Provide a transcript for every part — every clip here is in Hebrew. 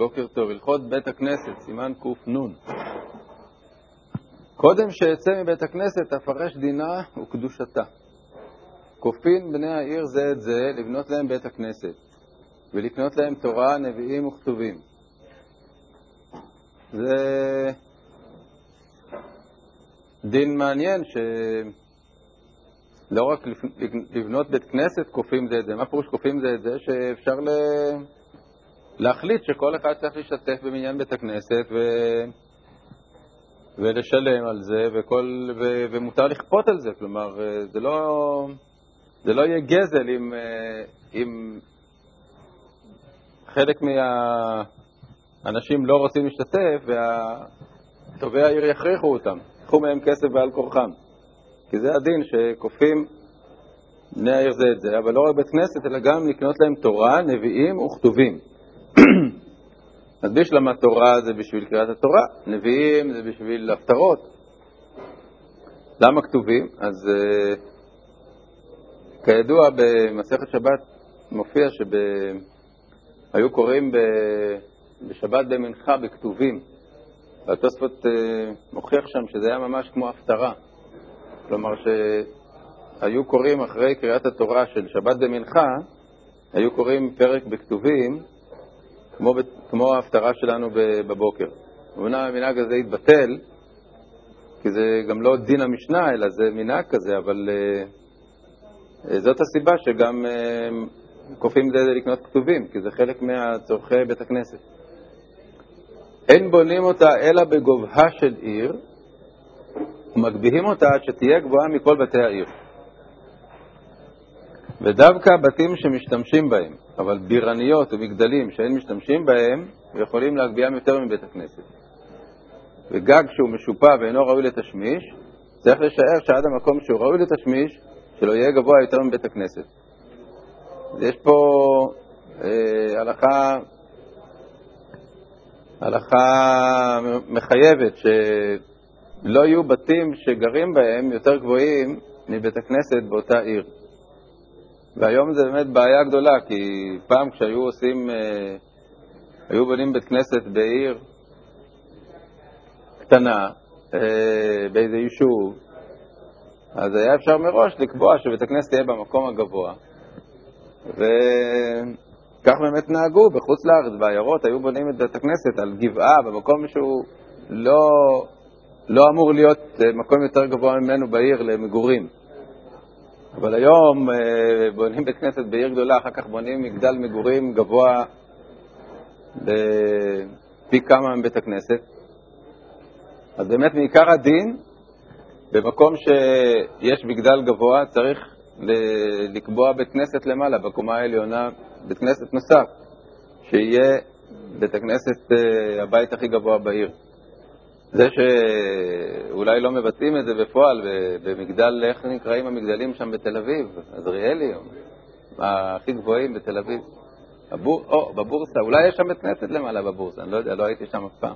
בוקר טוב, הלכות בית הכנסת, סימן קנ. קודם שאצא מבית הכנסת אפרש דינה וקדושתה. כופין בני העיר זה את זה לבנות להם בית הכנסת, ולקנות להם תורה, נביאים וכתובים. זה דין מעניין שלא רק לבנות בית כנסת כופים זה את זה, מה פירוש כופים זה את זה? שאפשר ל... להחליט שכל אחד צריך להשתתף במניין בית הכנסת ו... ולשלם על זה, וכל... ו... ומותר לכפות על זה, כלומר, זה לא, זה לא יהיה גזל אם, אם חלק מהאנשים לא רוצים להשתתף וטובי העיר יכריחו אותם, ייקחו מהם כסף בעל כורחם. כי זה הדין שכופים בני העיר זה את זה, אבל לא רק בית כנסת, אלא גם לקנות להם תורה, נביאים וכתובים. אז בשלמת תורה זה בשביל קריאת התורה, נביאים זה בשביל הפטרות. למה כתובים? אז uh, כידוע במסכת שבת מופיע שהיו קוראים ב... בשבת במנחה בכתובים. והתוספות uh, מוכיח שם שזה היה ממש כמו הפטרה. כלומר שהיו קוראים אחרי קריאת התורה של שבת במנחה, היו קוראים פרק בכתובים, כמו, כמו ההפטרה שלנו בבוקר. אמנם המנהג הזה התבטל, כי זה גם לא דין המשנה, אלא זה מנהג כזה, אבל uh, זאת הסיבה שגם uh, כופים זה לקנות כתובים, כי זה חלק מהצורכי בית הכנסת. אין בונים אותה אלא בגובהה של עיר, ומגביהים אותה עד שתהיה גבוהה מכל בתי העיר. ודווקא בתים שמשתמשים בהם, אבל בירניות ומגדלים שאין משתמשים בהם, יכולים להגביהם יותר מבית הכנסת. וגג שהוא משופע ואינו ראוי לתשמיש, צריך לשער שעד המקום שהוא ראוי לתשמיש, שלא יהיה גבוה יותר מבית הכנסת. יש פה אה, הלכה, הלכה מחייבת שלא יהיו בתים שגרים בהם יותר גבוהים מבית הכנסת באותה עיר. והיום זה באמת בעיה גדולה, כי פעם כשהיו עושים, אה, היו בונים בית כנסת בעיר קטנה, אה, באיזה יישוב, אז היה אפשר מראש לקבוע שבית הכנסת יהיה במקום הגבוה, וכך באמת נהגו בחוץ לארץ, בעיירות, היו בונים את בית הכנסת על גבעה, במקום שהוא לא, לא אמור להיות אה, מקום יותר גבוה ממנו בעיר למגורים. אבל היום אה, בונים בית כנסת בעיר גדולה, אחר כך בונים מגדל מגורים גבוה פי כמה מבית הכנסת. אז באמת מעיקר הדין, במקום שיש מגדל גבוה צריך לקבוע בית כנסת למעלה, בקומה העליונה, בית כנסת נוסף, שיהיה בית הכנסת, אה, הבית הכי גבוה בעיר. זה שאולי לא מבצעים את זה בפועל, במגדל, איך נקראים המגדלים שם בתל אביב? עזריאלי, הכי גבוהים בתל אביב. הבור, או, בבורסה, אולי יש שם בית כנסת למעלה בבורסה, אני לא יודע, לא הייתי שם אף פעם.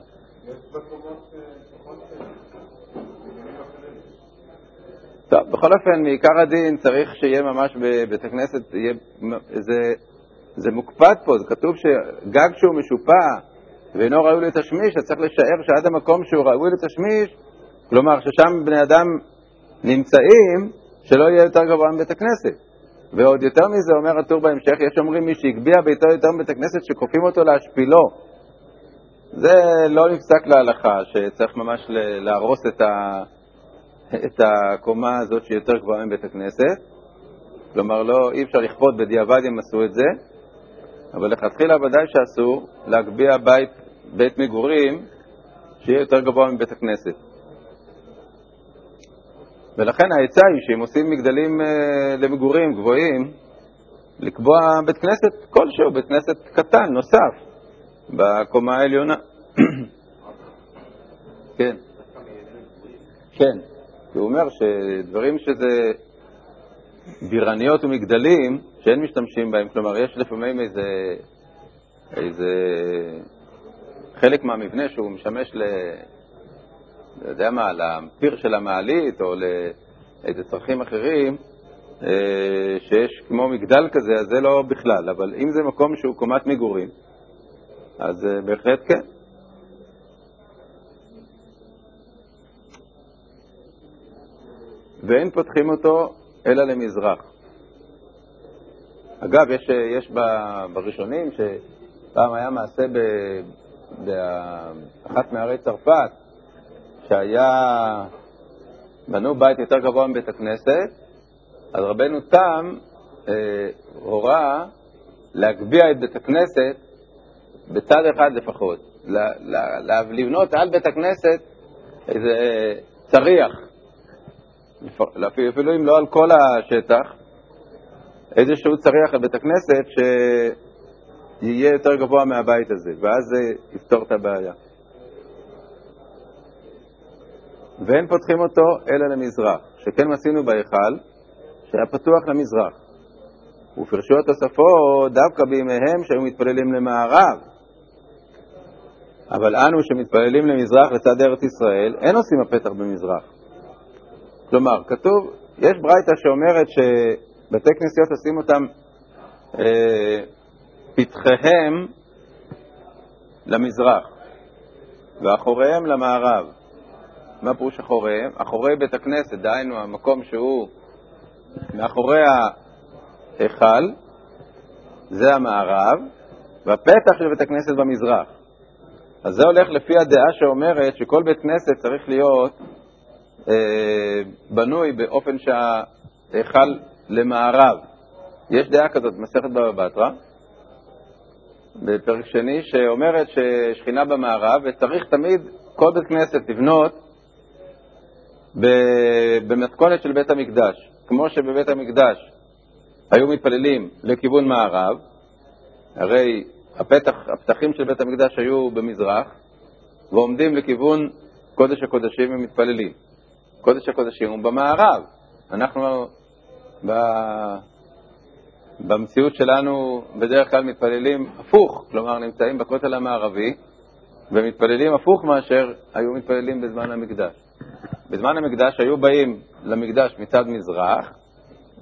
טוב, בכל אופן, מעיקר הדין צריך שיהיה ממש בבית הכנסת, יהיה, זה, זה מוקפד פה, זה כתוב שגג שהוא משופע ואינו ראוי לתשמיש, אז צריך לשער שעד המקום שהוא ראוי לתשמיש, כלומר ששם בני אדם נמצאים, שלא יהיה יותר גבוה מבית הכנסת. ועוד יותר מזה אומר הטור בהמשך, יש אומרים מי שהגביה ביתו יותר מבית הכנסת שכופים אותו להשפילו. זה לא נפסק להלכה, שצריך ממש להרוס את, ה... את הקומה הזאת שהיא יותר גבוהה מבית הכנסת. כלומר, לא, אי אפשר לכפות, בדיעבד הם עשו את זה, אבל לכתחילה ודאי שאסור להגביה בית בית מגורים שיהיה יותר גבוה מבית הכנסת. ולכן העצה היא שאם עושים מגדלים אה, למגורים גבוהים, לקבוע בית כנסת כלשהו, בית כנסת קטן, נוסף, בקומה העליונה. כן. כן, כי הוא אומר שדברים שזה בירניות ומגדלים, שאין משתמשים בהם, כלומר יש לפעמים איזה, איזה חלק מהמבנה שהוא משמש ל... לא יודע מה, לפיר של המעלית או לאיזה צרכים אחרים, אה, שיש כמו מגדל כזה, אז זה לא בכלל. אבל אם זה מקום שהוא קומת מגורים, אז אה, בהחלט כן. ואין פותחים אותו אלא למזרח. אגב, יש, יש בראשונים שפעם היה מעשה באחת מערי צרפת, שהיה, בנו בית יותר גבוה מבית הכנסת, אז רבנו תם אה, הורה להגביה את בית הכנסת בצד אחד לפחות, לבנות על בית הכנסת איזה צריח, אפילו אם לא על כל השטח, איזשהו צריח על בית הכנסת שיהיה יותר גבוה מהבית הזה, ואז זה יפתור את הבעיה. ואין פותחים אותו אלא למזרח, שכן מסינו בהיכל שהיה פתוח למזרח. ופרשו התוספות דווקא בימיהם שהיו מתפללים למערב. אבל אנו שמתפללים למזרח לצד ארץ ישראל, אין עושים הפתח במזרח. כלומר, כתוב, יש ברייתא שאומרת שבתי כנסיות עושים אותם אה, פתחיהם למזרח ואחוריהם למערב. מה פירוש אחוריהם? אחורי בית הכנסת, דהיינו המקום שהוא מאחורי ההיכל, זה המערב, והפתח של בית הכנסת במזרח. אז זה הולך לפי הדעה שאומרת שכל בית כנסת צריך להיות אה, בנוי באופן שההיכל למערב. יש דעה כזאת במסכת בבא בתרא, בפרק שני, שאומרת ששכינה במערב, וצריך תמיד כל בית כנסת לבנות במתכונת של בית המקדש. כמו שבבית המקדש היו מתפללים לכיוון מערב, הרי הפתח, הפתחים של בית המקדש היו במזרח, ועומדים לכיוון קודש הקודשים ומתפללים. קודש הקודשים הוא במערב. אנחנו ב... במציאות שלנו בדרך כלל מתפללים הפוך, כלומר נמצאים בכותל המערבי ומתפללים הפוך מאשר היו מתפללים בזמן המקדש. בזמן המקדש היו באים למקדש מצד מזרח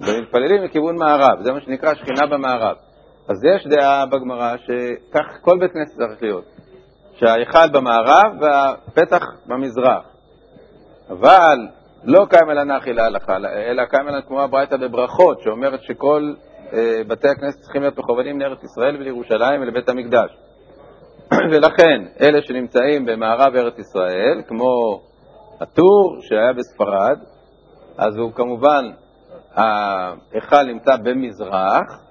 ומתפללים לכיוון מערב, זה מה שנקרא שכינה במערב. אז יש דעה בגמרא שכך כל בית כנסת צריך להיות, שההיכל במערב והפתח במזרח. אבל לא קיים אלא נחי להלכה, אלא קיים אלא כמו הברייתא בברכות, שאומרת שכל בתי הכנסת צריכים להיות מכוונים לארץ ישראל ולירושלים ולבית המקדש. ולכן, אלה שנמצאים במערב ארץ ישראל, כמו הטור שהיה בספרד, אז הוא כמובן, ההיכל נמצא במזרח,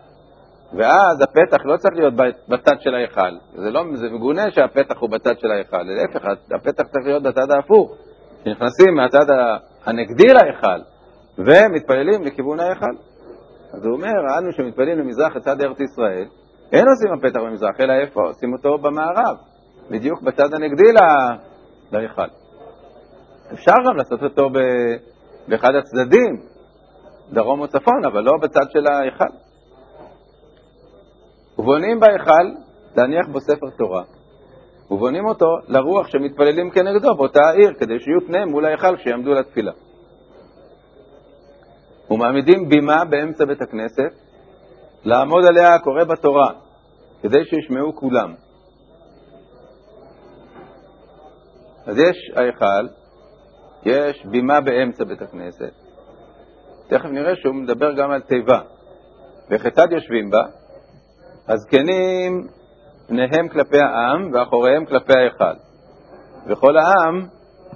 ואז הפתח לא צריך להיות בצד של ההיכל. זה, לא, זה מגונה שהפתח הוא בצד של ההיכל, להפך, הפתח צריך להיות בצד ההפוך. כשנכנסים מהצד הנגדי להיכל ומתפללים לכיוון ההיכל. אז הוא אומר, אנו שמתפללים למזרח לצד ארץ ישראל, אין עושים הפתח במזרח, אלא איפה? עושים אותו במערב, בדיוק בצד הנגדי להיכל. אפשר גם לעשות אותו באחד הצדדים, דרום או צפון, אבל לא בצד של ההיכל. ובונים בהיכל להניח בו ספר תורה, ובונים אותו לרוח שמתפללים כנגדו באותה העיר, כדי שיהיו פניהם מול ההיכל כשיעמדו לתפילה. ומעמידים בימה באמצע בית הכנסת, לעמוד עליה הקורא בתורה, כדי שישמעו כולם. אז יש ההיכל, יש בימה באמצע בית הכנסת. תכף נראה שהוא מדבר גם על תיבה. וכיצד יושבים בה? הזקנים פניהם כלפי העם ואחוריהם כלפי ההיכל. וכל העם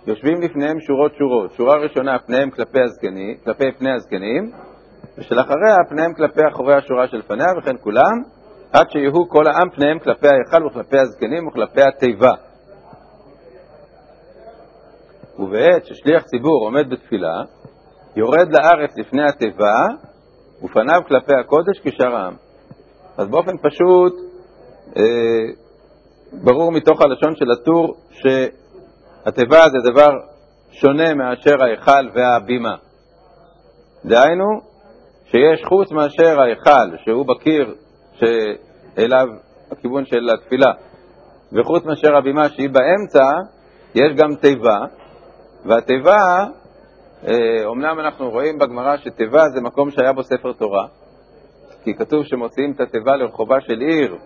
יושבים לפניהם שורות שורות. שורה ראשונה פניהם כלפי, הזקנים, כלפי פני הזקנים, ושלאחריה פניהם כלפי אחורי השורה שלפניה, וכן כולם, עד שיהיו כל העם פניהם כלפי ההיכל וכלפי הזקנים וכלפי התיבה. ובעת ששליח ציבור עומד בתפילה, יורד לארץ לפני התיבה, ופניו כלפי הקודש כשאר העם. אז באופן פשוט, אה, ברור מתוך הלשון של הטור שהתיבה זה דבר שונה מאשר ההיכל והבימה. דהיינו, שיש חוץ מאשר ההיכל, שהוא בקיר שאליו הכיוון של התפילה, וחוץ מאשר הבימה שהיא באמצע, יש גם תיבה, והתיבה, אומנם אה, אנחנו רואים בגמרא שתיבה זה מקום שהיה בו ספר תורה, כי כתוב שמוציאים את התיבה לרחובה של עיר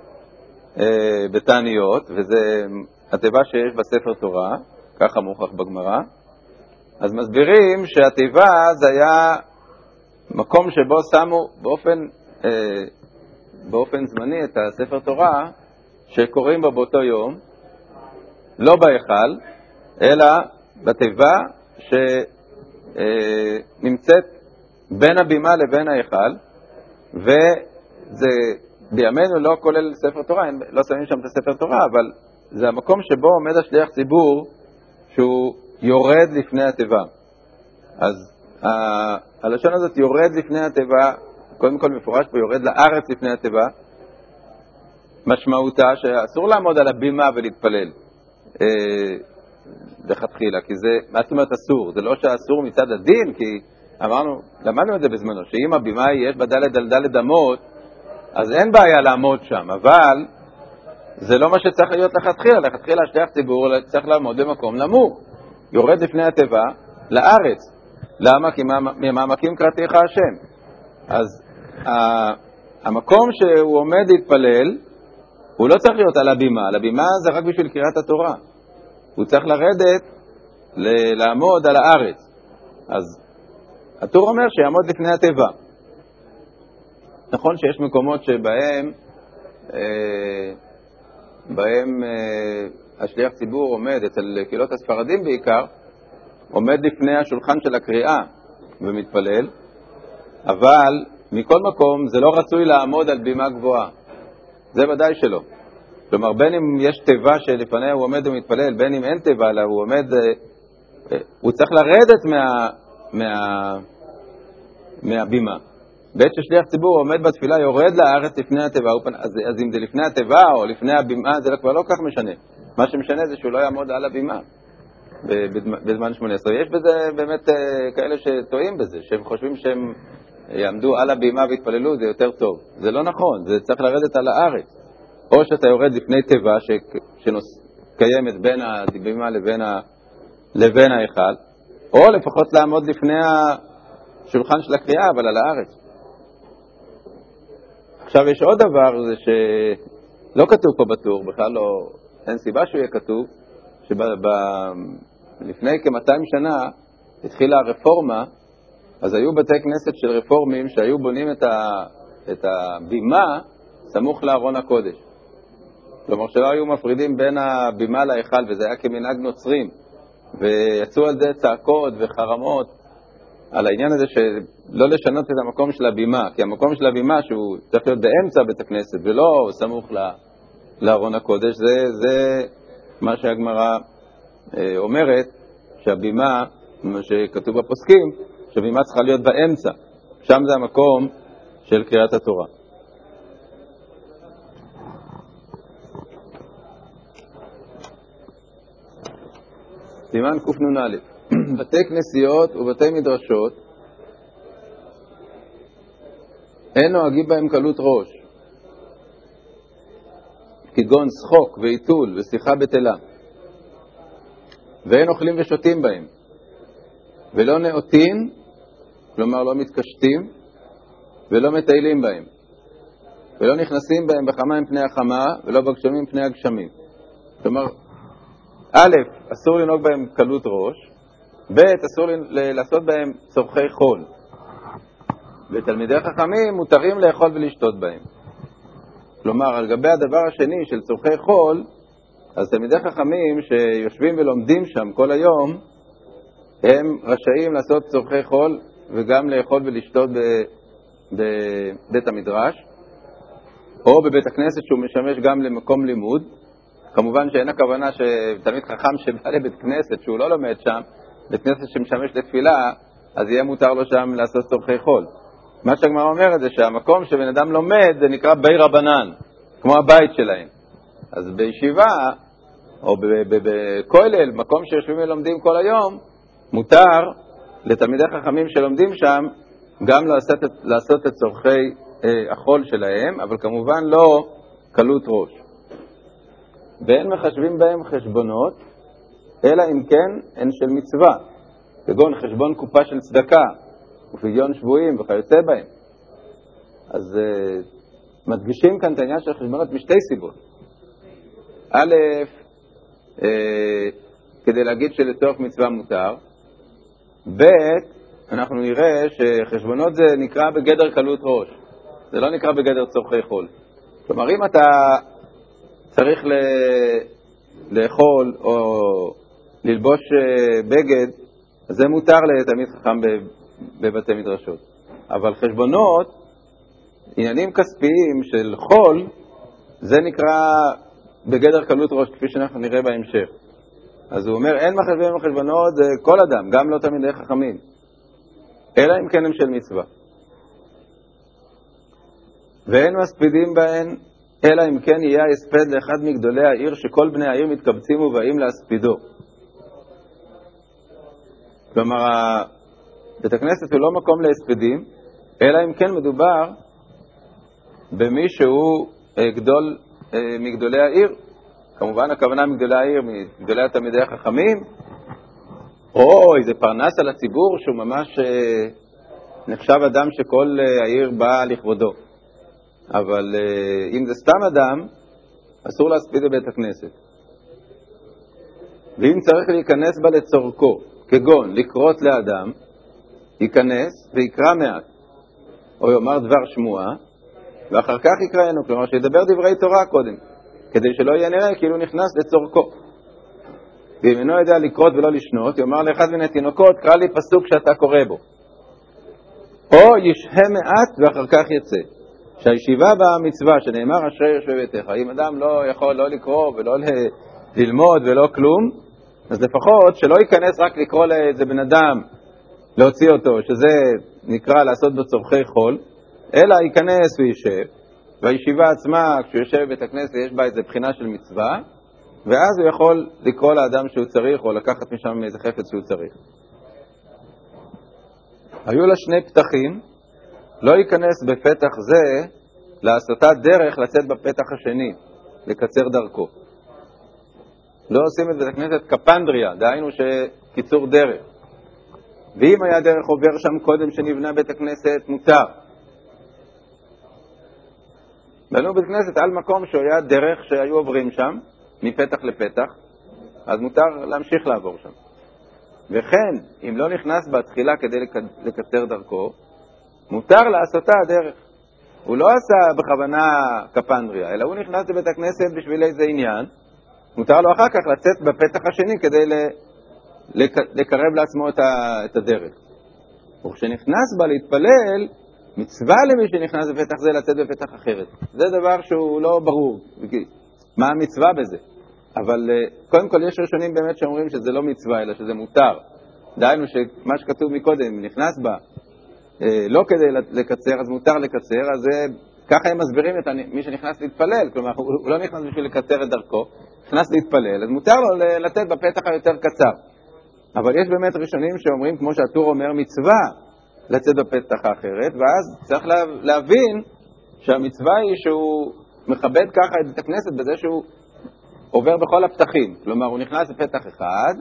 אה, בתעניות, וזה התיבה שיש בספר תורה, ככה מוכח בגמרא, אז מסבירים שהתיבה זה היה מקום שבו שמו באופן, אה, באופן זמני את הספר תורה שקוראים בו באותו יום, לא בהיכל, אלא בתיבה שנמצאת בין הבימה לבין ההיכל, וזה בימינו לא כולל ספר תורה, לא שמים שם את הספר תורה, אבל זה המקום שבו עומד השליח ציבור שהוא יורד לפני התיבה. אז הלשון הזאת יורד לפני התיבה, קודם כל מפורש פה יורד לארץ לפני התיבה, משמעותה שאסור לעמוד על הבימה ולהתפלל אה, לכתחילה, כי זה, מה זאת אומרת אסור? זה לא שאסור מצד הדין, כי אמרנו, למדנו את זה בזמנו, שאם הבימה יש בה דלת על דלת אמות, אז אין בעיה לעמוד שם, אבל זה לא מה שצריך להיות לכתחילה, לכתחילה שליח ציבור צריך לעמוד במקום נמוך, יורד לפני התיבה לארץ. למה? כי ממעמקים קראתיך השם. אז המקום שהוא עומד להתפלל, הוא לא צריך להיות על הבימה, על הבימה זה רק בשביל קריאת התורה. הוא צריך לרדת, לעמוד על הארץ. אז הטור אומר שיעמוד לפני התיבה. נכון שיש מקומות שבהם אה, בהם אה, השליח ציבור עומד, אצל קהילות הספרדים בעיקר, עומד לפני השולחן של הקריאה ומתפלל, אבל מכל מקום זה לא רצוי לעמוד על בימה גבוהה. זה ודאי שלא. כלומר, בין אם יש תיבה שלפניה הוא עומד ומתפלל, בין אם אין תיבה אלא הוא עומד, אה, אה, הוא צריך לרדת מה, מה, מהבימה. בעת ששליח ציבור עומד בתפילה, יורד לארץ לפני התיבה, אז, אז אם זה לפני התיבה או לפני הבימה, זה כבר לא כך משנה. מה שמשנה זה שהוא לא יעמוד על הבימה בזמן שמונה עשרה. יש בזה באמת אה, כאלה שטועים בזה, שהם חושבים שהם יעמדו על הבימה ויתפללו, זה יותר טוב. זה לא נכון, זה צריך לרדת על הארץ. או שאתה יורד לפני תיבה שקיימת בין הבימה לבין, ה... לבין ההיכל, או לפחות לעמוד לפני השולחן של הקריאה, אבל על הארץ. עכשיו, יש עוד דבר, זה שלא כתוב פה בטור, בכלל לא, אין סיבה שהוא יהיה כתוב, שלפני כ-200 שנה התחילה הרפורמה, אז היו בתי כנסת של רפורמים שהיו בונים את, ה, את הבימה סמוך לארון הקודש. כלומר שלא היו מפרידים בין הבימה להיכל, וזה היה כמנהג נוצרים, ויצאו על זה צעקות וחרמות על העניין הזה שלא לשנות את המקום של הבימה, כי המקום של הבימה, שהוא צריך להיות באמצע בית הכנסת ולא סמוך לארון הקודש, זה, זה מה שהגמרא אה, אומרת, שהבימה, מה שכתוב בפוסקים, שהבימה צריכה להיות באמצע, שם זה המקום של קריאת התורה. סימן קנ"א בתי כנסיות ובתי מדרשות אין נוהגים בהם קלות ראש, כגון שחוק ועיתול ושיחה בטלה, ואין אוכלים ושותים בהם, ולא נאותים, כלומר לא מתקשטים, ולא מטיילים בהם, ולא נכנסים בהם בחמה עם פני החמה, ולא בגשמים פני הגשמים. כלומר, א', אסור לנהוג בהם קלות ראש, ב', אסור לעשות בהם צורכי חול. ותלמידי חכמים מותרים לאכול ולשתות בהם. כלומר, על גבי הדבר השני של צורכי חול, אז תלמידי חכמים שיושבים ולומדים שם כל היום, הם רשאים לעשות צורכי חול וגם לאכול ולשתות בבית המדרש, או בבית הכנסת שהוא משמש גם למקום לימוד. כמובן שאין הכוונה שתלמיד חכם שבא לבית כנסת, שהוא לא לומד שם, בית כנסת שמשמש לתפילה, אז יהיה מותר לו שם לעשות צורכי חול. מה שהגמרא אומרת זה שהמקום שבן אדם לומד זה נקרא בי רבנן, כמו הבית שלהם. אז בישיבה, או בכולל, מקום שיושבים ולומדים כל היום, מותר לתלמידי חכמים שלומדים שם גם לעשות את, לעשות את צורכי אה, החול שלהם, אבל כמובן לא קלות ראש. ואין מחשבים בהם חשבונות, אלא אם כן הן של מצווה, כגון חשבון קופה של צדקה ופדיון שבויים וכיוצא בהם. אז uh, מדגישים כאן את העניין של חשבונות משתי סיבות. א', אה, כדי להגיד שלצורך מצווה מותר, ב', אנחנו נראה שחשבונות זה נקרא בגדר קלות ראש, זה לא נקרא בגדר צורכי חול. כלומר, אם אתה צריך ל... לאכול או ללבוש אה, בגד, זה מותר לתלמיד חכם בבתי מדרשות. אבל חשבונות, עניינים כספיים של חול, זה נקרא בגדר קלות ראש, כפי שאנחנו נראה בהמשך. אז הוא אומר, אין מחשבים וחשבונות, זה כל אדם, גם לא תלמידי חכמים, אלא אם כן הם של מצווה. ואין מספידים בהן, אלא אם כן יהיה ההספד לאחד מגדולי העיר, שכל בני העיר מתקבצים ובאים להספידו. כלומר, בית הכנסת הוא לא מקום להספדים, אלא אם כן מדובר במי שהוא אה, גדול אה, מגדולי העיר. כמובן הכוונה מגדולי העיר, מגדולי התלמידי החכמים, או איזה פרנס על הציבור שהוא ממש אה, נחשב אדם שכל העיר באה לכבודו. אבל אם זה סתם אדם, אסור להספיד בבית הכנסת. ואם צריך להיכנס בה לצורכו, כגון לקרות לאדם, ייכנס ויקרא מעט, או יאמר דבר שמועה, ואחר כך יקראנו, כלומר שידבר דברי תורה קודם, כדי שלא יהיה נראה כאילו נכנס לצורכו. ואם אינו יודע לקרות ולא לשנות, יאמר לאחד מן התינוקות, קרא לי פסוק שאתה קורא בו. או ישהה מעט ואחר כך יצא. שהישיבה במצווה, שנאמר אשרי יושבי ביתך, אם אדם לא יכול לא לקרוא ולא ללמוד ולא כלום, אז לפחות שלא ייכנס רק לקרוא לאיזה בן אדם, להוציא אותו, שזה נקרא לעשות בו צורכי חול, אלא ייכנס וישב, והישיבה עצמה, כשהוא יושב בבית הכנסת, יש בה איזו בחינה של מצווה, ואז הוא יכול לקרוא לאדם שהוא צריך, או לקחת משם איזה חפץ שהוא צריך. היו לה שני פתחים, לא ייכנס בפתח זה לעשותה דרך לצאת בפתח השני, לקצר דרכו. לא עושים את בית הכנסת קפנדריה, דהיינו שקיצור דרך. ואם היה דרך עובר שם קודם שנבנה בית הכנסת, מותר. בנו בית כנסת על מקום שהיה דרך שהיו עוברים שם, מפתח לפתח, אז מותר להמשיך לעבור שם. וכן, אם לא נכנס בתחילה כדי לקצר דרכו, מותר לעשותה הדרך. הוא לא עשה בכוונה קפנדריה, אלא הוא נכנס לבית הכנסת בשביל איזה עניין, מותר לו אחר כך לצאת בפתח השני כדי לקרב לעצמו את הדרך. וכשנכנס בה להתפלל, מצווה למי שנכנס בפתח זה לצאת בפתח אחרת. זה דבר שהוא לא ברור, מה המצווה בזה. אבל אה, קודם כל יש ראשונים באמת שאומרים שזה לא מצווה, אלא שזה מותר. דהיינו שמה שכתוב מקודם, נכנס בה אה, לא כדי לקצר, אז מותר לקצר, אז ככה הם מסבירים את מי שנכנס להתפלל, כלומר, הוא לא נכנס בשביל לקצר את דרכו, נכנס להתפלל, אז מותר לו לתת בפתח היותר קצר. אבל יש באמת ראשונים שאומרים, כמו שהטור אומר, מצווה לצאת בפתח האחרת, ואז צריך להבין שהמצווה היא שהוא מכבד ככה את הכנסת בזה שהוא עובר בכל הפתחים. כלומר, הוא נכנס לפתח אחד,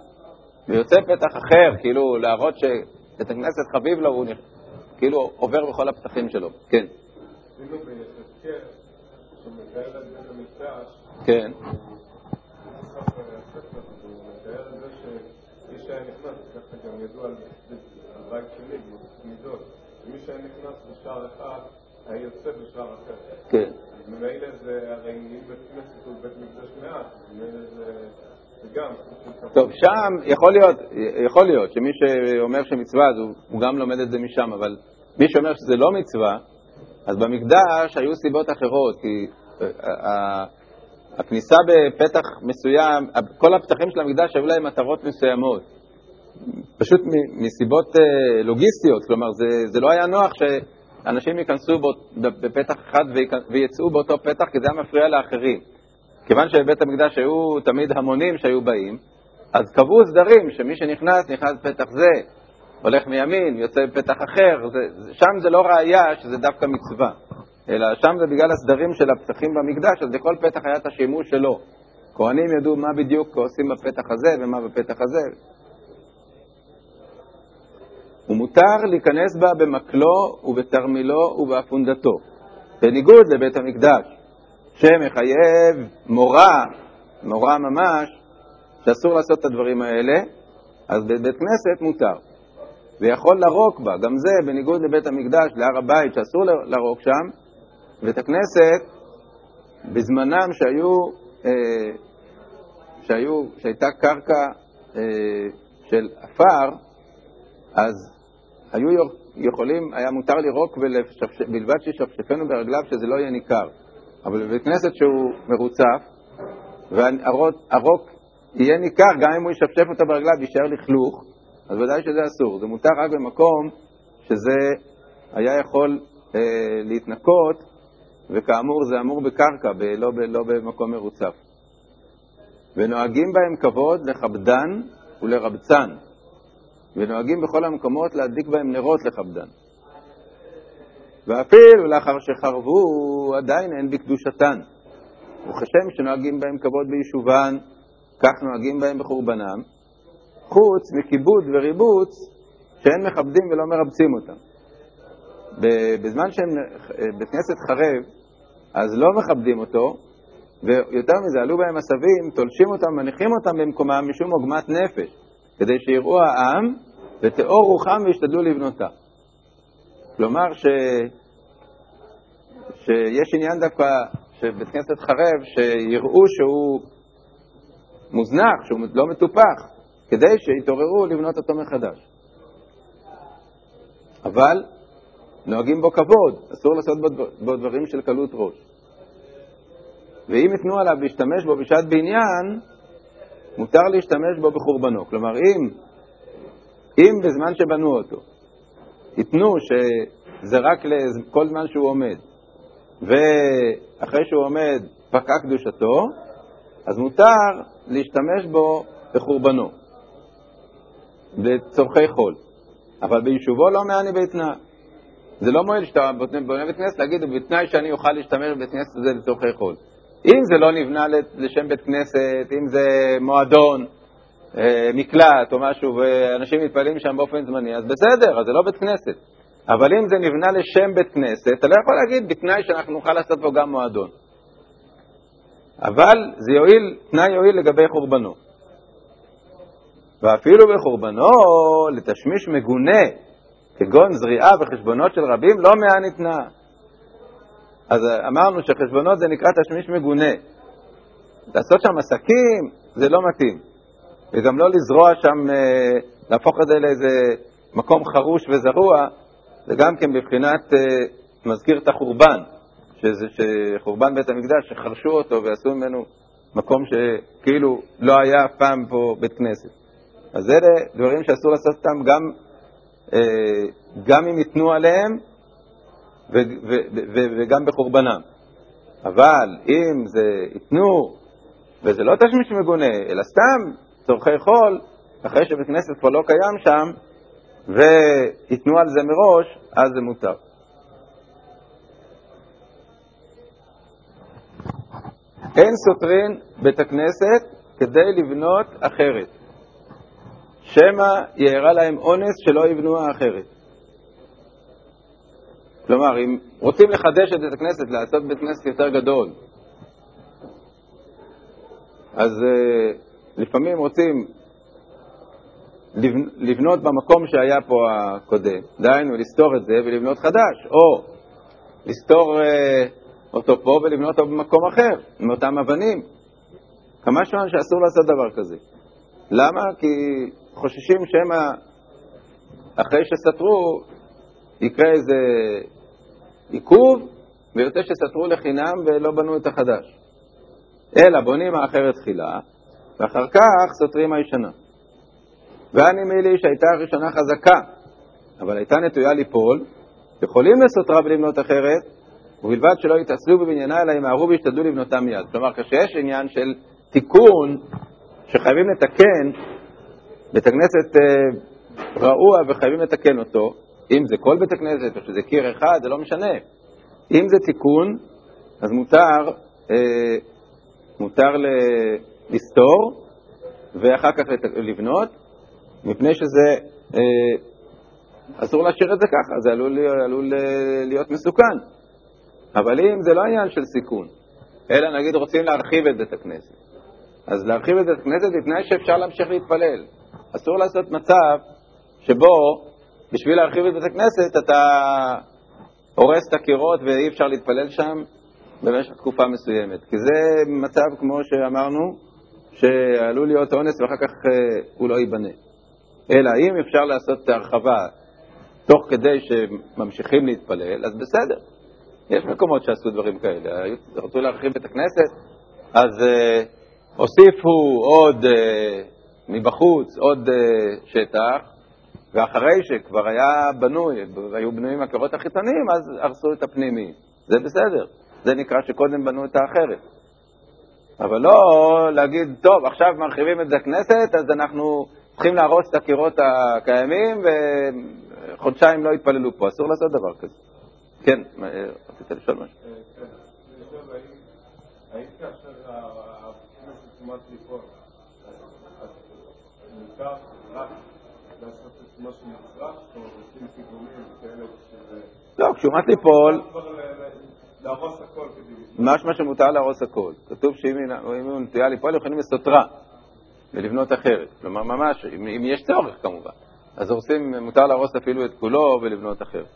ויוצא פתח אחר, כאילו להראות שבית הכנסת חביב לו, הוא כאילו עובר בכל הפתחים שלו. כן. כן. כן. טוב, שם יכול להיות, יכול להיות שמי שאומר שמצווה, אז הוא, הוא גם לומד את זה משם, אבל מי שאומר שזה לא מצווה, אז במקדש היו סיבות אחרות, כי אה, הכניסה בפתח מסוים, כל הפתחים של המקדש היו להם מטרות מסוימות. פשוט מסיבות אה, לוגיסטיות, כלומר זה, זה לא היה נוח שאנשים ייכנסו בפתח אחד ויצאו באותו פתח כי זה היה מפריע לאחרים. כיוון שבבית המקדש היו תמיד המונים שהיו באים, אז קבעו סדרים שמי שנכנס, נכנס בפתח זה, הולך מימין, יוצא בפתח אחר, זה, שם זה לא ראייה שזה דווקא מצווה, אלא שם זה בגלל הסדרים של הפתחים במקדש, אז לכל פתח היה את השימוש שלו. כהנים ידעו מה בדיוק עושים בפתח הזה ומה בפתח הזה. ומותר להיכנס בה במקלו ובתרמילו ובאפונדתו, בניגוד לבית המקדש, שמחייב מורה נורא ממש, שאסור לעשות את הדברים האלה, אז בבית כנסת מותר. ויכול לרוק בה, גם זה בניגוד לבית המקדש, להר הבית, שאסור לרוק שם, בית הכנסת, בזמנם שהיו, אה, שהיו, שהייתה קרקע אה, של עפר, אז היו יכולים, היה מותר לירוק בלבד שישפשפנו ברגליו שזה לא יהיה ניכר. אבל בבית כנסת שהוא מרוצף, והרוק יהיה ניכר, גם אם הוא ישפשף אותו ברגליו ויישאר לכלוך, אז ודאי שזה אסור. זה מותר רק במקום שזה היה יכול אה, להתנקות, וכאמור זה אמור בקרקע, ב- לא, ב- לא במקום מרוצף. ונוהגים בהם כבוד לכבדן ולרבצן, ונוהגים בכל המקומות להדליק בהם נרות לכבדן. ואפילו לאחר שחרבו, עדיין אין בקדושתן. וכשם שנוהגים בהם כבוד ביישובן, כך נוהגים בהם בחורבנם, חוץ מכיבוד וריבוץ שאין מכבדים ולא מרבצים אותם. בזמן שבית כנסת חרב, אז לא מכבדים אותו, ויותר מזה, עלו בהם עשבים, תולשים אותם, מניחים אותם במקומם משום עוגמת נפש, כדי שיראו העם ותאור רוחם וישתדלו לבנותה. כלומר, ש... שיש עניין דווקא שבית כנסת חרב, שיראו שהוא מוזנח, שהוא לא מטופח, כדי שיתעוררו לבנות אותו מחדש. אבל נוהגים בו כבוד, אסור לעשות בו דברים של קלות ראש. ואם יתנו עליו להשתמש בו בשעת בעניין, מותר להשתמש בו בחורבנו. כלומר, אם, אם בזמן שבנו אותו ייתנו שזה רק לכל זמן שהוא עומד, ואחרי שהוא עומד פקעה קדושתו, אז מותר להשתמש בו בחורבנו, לצורכי חול. אבל ביישובו לא מעני באתנא. זה לא מועיל שאתה בונה בית כנסת, להגיד, בתנאי שאני אוכל להשתמש בבית כנסת הזה לצורכי חול. אם זה לא נבנה לשם בית כנסת, אם זה מועדון, אה, מקלט או משהו, ואנשים מתפללים שם באופן זמני, אז בסדר, אז זה לא בית כנסת. אבל אם זה נבנה לשם בית כנסת, אתה לא יכול להגיד בתנאי שאנחנו נוכל לעשות פה גם מועדון. אבל זה יועיל, תנאי יועיל לגבי חורבנו. ואפילו בחורבנו, לתשמיש מגונה, כגון זריעה וחשבונות של רבים, לא מאה ניתנה. אז אמרנו שחשבונות זה נקרא תשמיש מגונה. לעשות שם עסקים זה לא מתאים. וגם לא לזרוע שם, אה, להפוך את זה לאיזה מקום חרוש וזרוע, זה גם כן בבחינת אה, מזכיר את החורבן, שזה שחורבן בית המקדש, שחרשו אותו ועשו ממנו מקום שכאילו לא היה אף פעם פה בית כנסת. אז אלה דברים שאסור לעשות אותם גם, גם אם ייתנו עליהם וגם בחורבנם. אבל אם זה ייתנו, וזה לא תשמיש מגונה, אלא סתם צורכי חול, אחרי שבית כנסת כבר לא קיים שם, וייתנו על זה מראש, אז זה מותר. אין סותרין בית הכנסת כדי לבנות אחרת. שמא יארע להם אונס שלא יבנו אחרת. כלומר, אם רוצים לחדש את בית הכנסת, לעשות בית כנסת יותר גדול, אז uh, לפעמים רוצים לבנות במקום שהיה פה הקודם, דהיינו לסתור את זה ולבנות חדש, או לסתור uh, אותו פה ולבנות אותו במקום אחר, עם אותם אבנים. כמה שמן שאסור לעשות דבר כזה. למה? כי חוששים שמא אחרי שסתרו יקרה איזה עיכוב, ויוצא שסתרו לחינם ולא בנו את החדש. אלא בונים האחרת תחילה, ואחר כך סותרים הישנה. והנימילי שהייתה הראשונה חזקה, אבל הייתה נטויה ליפול, יכולים לסותרה ולבנות אחרת, ובלבד שלא יתעשו בבניינה, אלא ימהרו וישתדלו לבנותה מיד. כלומר, כשיש עניין של תיקון שחייבים לתקן, בית הכנסת אה, רעוע וחייבים לתקן אותו, אם זה כל בית הכנסת או שזה קיר אחד, זה לא משנה. אם זה תיקון, אז מותר, אה, מותר. לסתור ואחר כך לבנות, מפני שזה, אה, אסור להשאיר את זה ככה, זה עלול, עלול להיות מסוכן. אבל אם זה לא עניין של סיכון, אלא נגיד רוצים להרחיב את בית הכנסת, אז להרחיב את בית הכנסת בתנאי שאפשר להמשיך להתפלל. אסור לעשות מצב שבו בשביל להרחיב את בית הכנסת אתה הורס את הקירות ואי אפשר להתפלל שם במשך תקופה מסוימת. כי זה מצב, כמו שאמרנו, שעלול להיות אונס ואחר כך אה, הוא לא ייבנה. אלא אם אפשר לעשות את ההרחבה תוך כדי שממשיכים להתפלל, אז בסדר. יש מקומות שעשו דברים כאלה. רצו להרחיב את הכנסת, אז uh, הוסיפו עוד uh, מבחוץ, עוד uh, שטח, ואחרי שכבר היה בנוי, והיו בנויים הקירות החיצוניים, אז הרסו את הפנימי. זה בסדר. זה נקרא שקודם בנו את האחרת. אבל לא להגיד, טוב, עכשיו מרחיבים את הכנסת, אז אנחנו צריכים להרוס את הקירות הקיימים וחודשיים לא יתפללו פה. אסור לעשות דבר כזה. כן, רצית לשאול משהו? כן, האם כאשר הכנסת כמעט ליפול, מותר רק לעשות את מה שנצרך, או עושים פיגומים כאלה שזה... לא, כשהוא מת ליפול... להרוס הכל כדי... משמע שמותר להרוס הכל. כתוב שאם הוא נטייה ליפול, יכולים לסותרה ולבנות אחרת. כלומר, ממש, אם יש צורך כמובן. אז הורסים, מותר להרוס אפילו את כולו ולבנות אחרת.